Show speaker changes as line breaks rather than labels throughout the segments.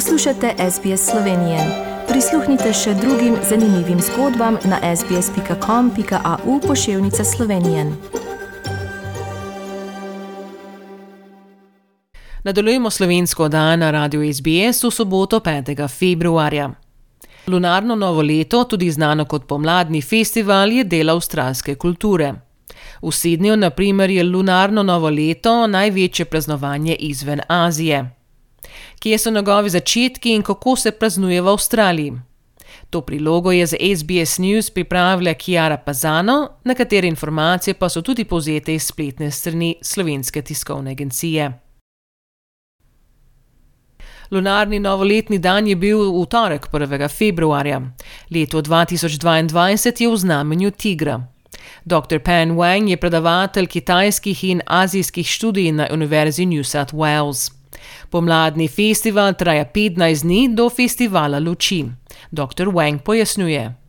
Poslušate SBS Slovenije. Prisluhnite še drugim zanimivim zgodbam na sbsp.com.au pošiljka Slovenije. Nadaljujemo slovensko dan na radiju SBS v soboto 5. februarja. Lunarno novo leto, tudi znano kot pomladni festival, je del avstralske kulture. V Sydneyju, na primer, je lunarno novo leto največje praznovanje izven Azije. Kje so njegovi začetki in kako se praznuje v Avstraliji? To prilogo je za SBS News pripravila Kiara Pazano, na katere informacije pa so tudi povzete iz spletne strani Slovenske tiskovne agencije. Lunarni novoletni dan je bil v torek 1. februarja. Leto 2022 je v znamenju tigra. Dr. Pan Wang je predavatelj kitajskih in azijskih študij na Univerzi New South Wales. Pomladni festival traja 15 dni do festivala luči. Dr. Wang pojasnjuje.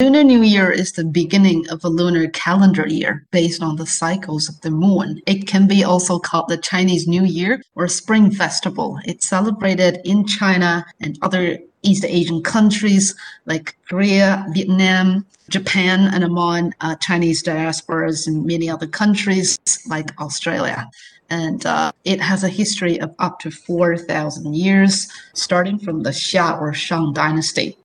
Lunar New Year is the beginning of a lunar calendar year based on the cycles of the moon. It can be also called the Chinese New Year or Spring Festival. It's celebrated in China and other East Asian countries like Korea, Vietnam, Japan, and among uh, Chinese diasporas in many other countries like Australia. And uh, it has a history of up to 4,000 years, starting from the Xia or Shang dynasty.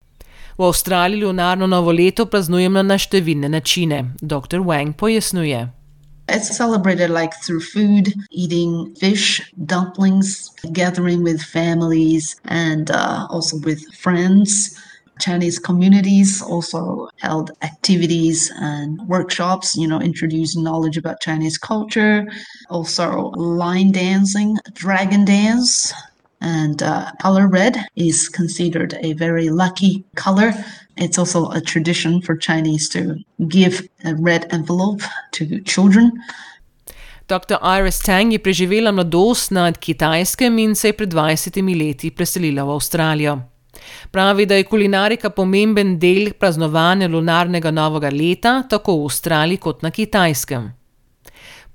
V Avstraliji lunarno novo leto praznujemo na številne načine. Dr. Wang pojasnjuje.
It's celebrated like through food, eating fish, dumplings, gathering with families, and uh, also with friends. Chinese communities also held activities and workshops, you know, introducing knowledge about Chinese culture, also line dancing, dragon dance, and uh, color red is considered a very lucky color. It's also a tradition for Chinese to give a red envelope to children.
Dr. Iris Tang je preživela mladost na Kitajskem in se je pred 20 leti preselila v Avstralijo. Pravi, da je kulinarika pomemben del praznovanja lunarnega novega leta tako v Avstraliji kot na Kitajskem.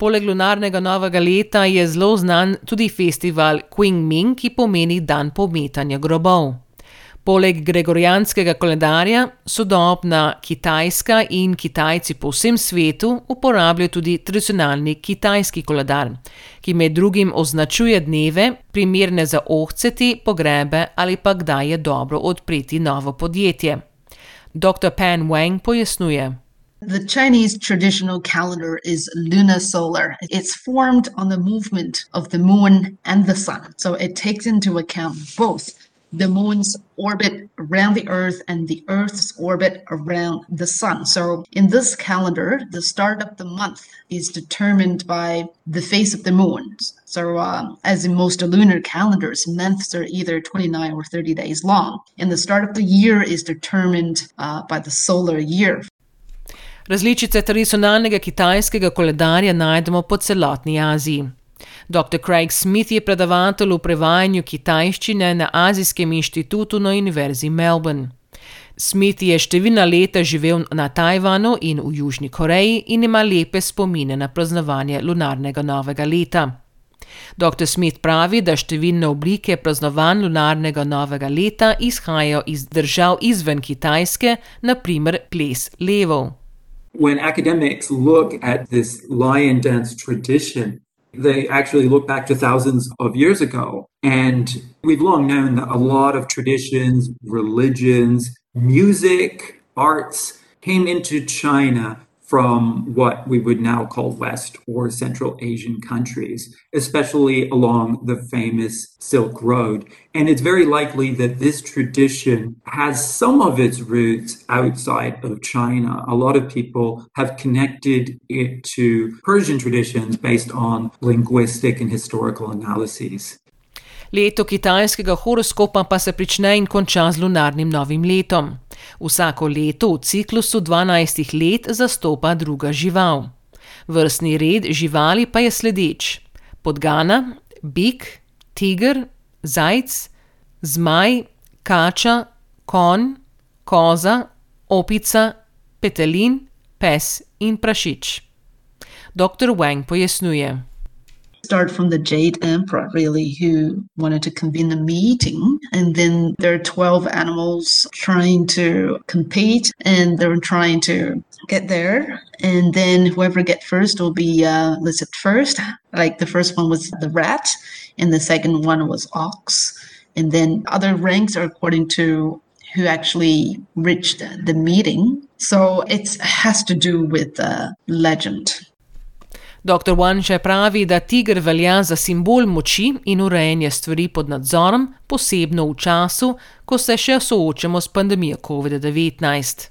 Poleg lunarnega novega leta je zelo znan tudi festival Qingming, ki pomeni dan pometanja grobov. Poleg gregorijanskega koledarja sodobna Kitajska in Kitajci po vsem svetu uporabljajo tudi tradicionalni kitajski koledar, ki med drugim označuje dneve, primerne za ohceti, pogrebe ali pa kdaj je dobro odpreti novo podjetje. Dr. Pan Wang pojasnjuje.
The Chinese traditional calendar is lunisolar. It's formed on the movement of the moon and the sun. So it takes into account both the moon's orbit around the earth and the earth's orbit around the sun. So in this calendar, the start of the month is determined by the phase of the moon. So uh, as in most lunar calendars, months are either 29 or 30 days long. And the start of the year is determined uh, by the solar year.
Različice tradicionalnega kitajskega koledarja najdemo po celotni Aziji. Dr. Craig Smith je predavatelj v prevajanju kitajščine na Azijskem inštitutu na Univerzi Melbourne. Smith je številna leta živel na Tajvanu in v Južni Koreji in ima lepe spomine na praznovanje lunarnega novega leta. Dr. Smith pravi, da številne oblike praznovanj lunarnega novega leta izhajajo iz držav izven Kitajske, naprimer ples levov.
When academics look at this lion dance tradition, They actually look back to thousands of years ago. And we've long known that a lot of traditions, religions, music, arts came into China from what we would now call West or Central Asian countries, especially along the famous Silk Road. And it's very likely that this tradition has some of its roots outside of China. A lot of people have connected it to Persian traditions based on linguistic and historical analyses.
Leto kitajskega horoskopa pa se prične in konča z lunarnim novim letom. Vsako leto v ciklusu 12 let zastopa druga žival. Vrstni red živali pa je sledeč: podgana, bik, tiger, zajec, zmaj, kača, konj, koza, opica, petelin, pes in prašič. Dr. Wang pojasnjuje.
Start from the Jade Emperor, really, who wanted to convene a meeting. And then there are 12 animals trying to compete and they're trying to get there. And then whoever get first will be uh, listed first. Like the first one was the rat, and the second one was ox. And then other ranks are according to who actually reached the meeting. So it has to do with the legend.
Dr. Wanče pravi, da tiger velja za simbol moči in urejanja stvari pod nadzorom, posebno v času, ko se še soočamo s pandemijo COVID-19.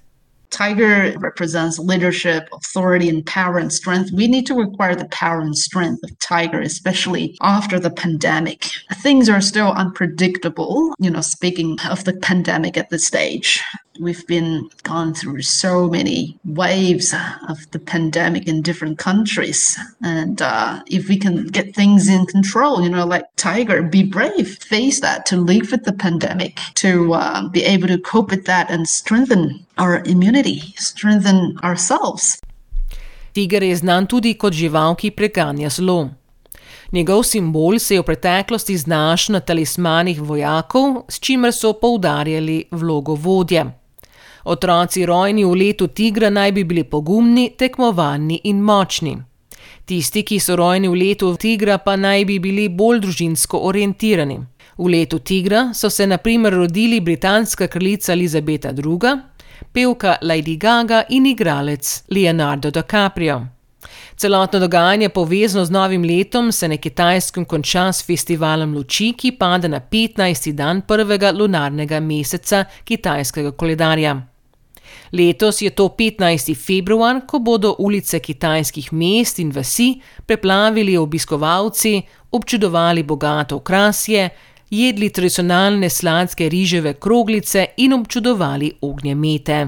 Tiger represents leadership, authority, and power and strength. We need to acquire the power and strength of Tiger, especially after the pandemic. Things are still unpredictable, you know, speaking of the pandemic at this stage. We've been gone through so many waves of the pandemic in different countries. And uh, if we can get things in control, you know, like Tiger, be brave, face that, to live with the pandemic, to uh, be able to cope with that and strengthen our immunity, strengthen ourselves.
Tiger je znan tudi kot žival, ki preganja zlo. Njegov simbol se je v preteklosti znašel na talismanih vojakov, s čimer so poudarjali vlogo vodje. Otroci rojeni v letu tigra naj bi bili pogumni, tekmovalni in močni. Tisti, ki so rojeni v letu tigra, pa naj bi bili bolj družinsko orientirani. V letu tigra so se naprimer rodili britanska kraljica Elizabeta II., pevka Lady Gaga in igralec Leonardo DiCaprio. Celotno dogajanje povezano z novim letom se na kitajskem konča s festivalom luči, ki pada na 15. dan prvega lunarnega meseca kitajskega koledarja. Letos je to 15. februar, ko bodo ulice kitajskih mest in vasi preplavili obiskovalci, občudovali bogato okrasje, jedli tradicionalne sladke riževe kroglice in občudovali ognjemete.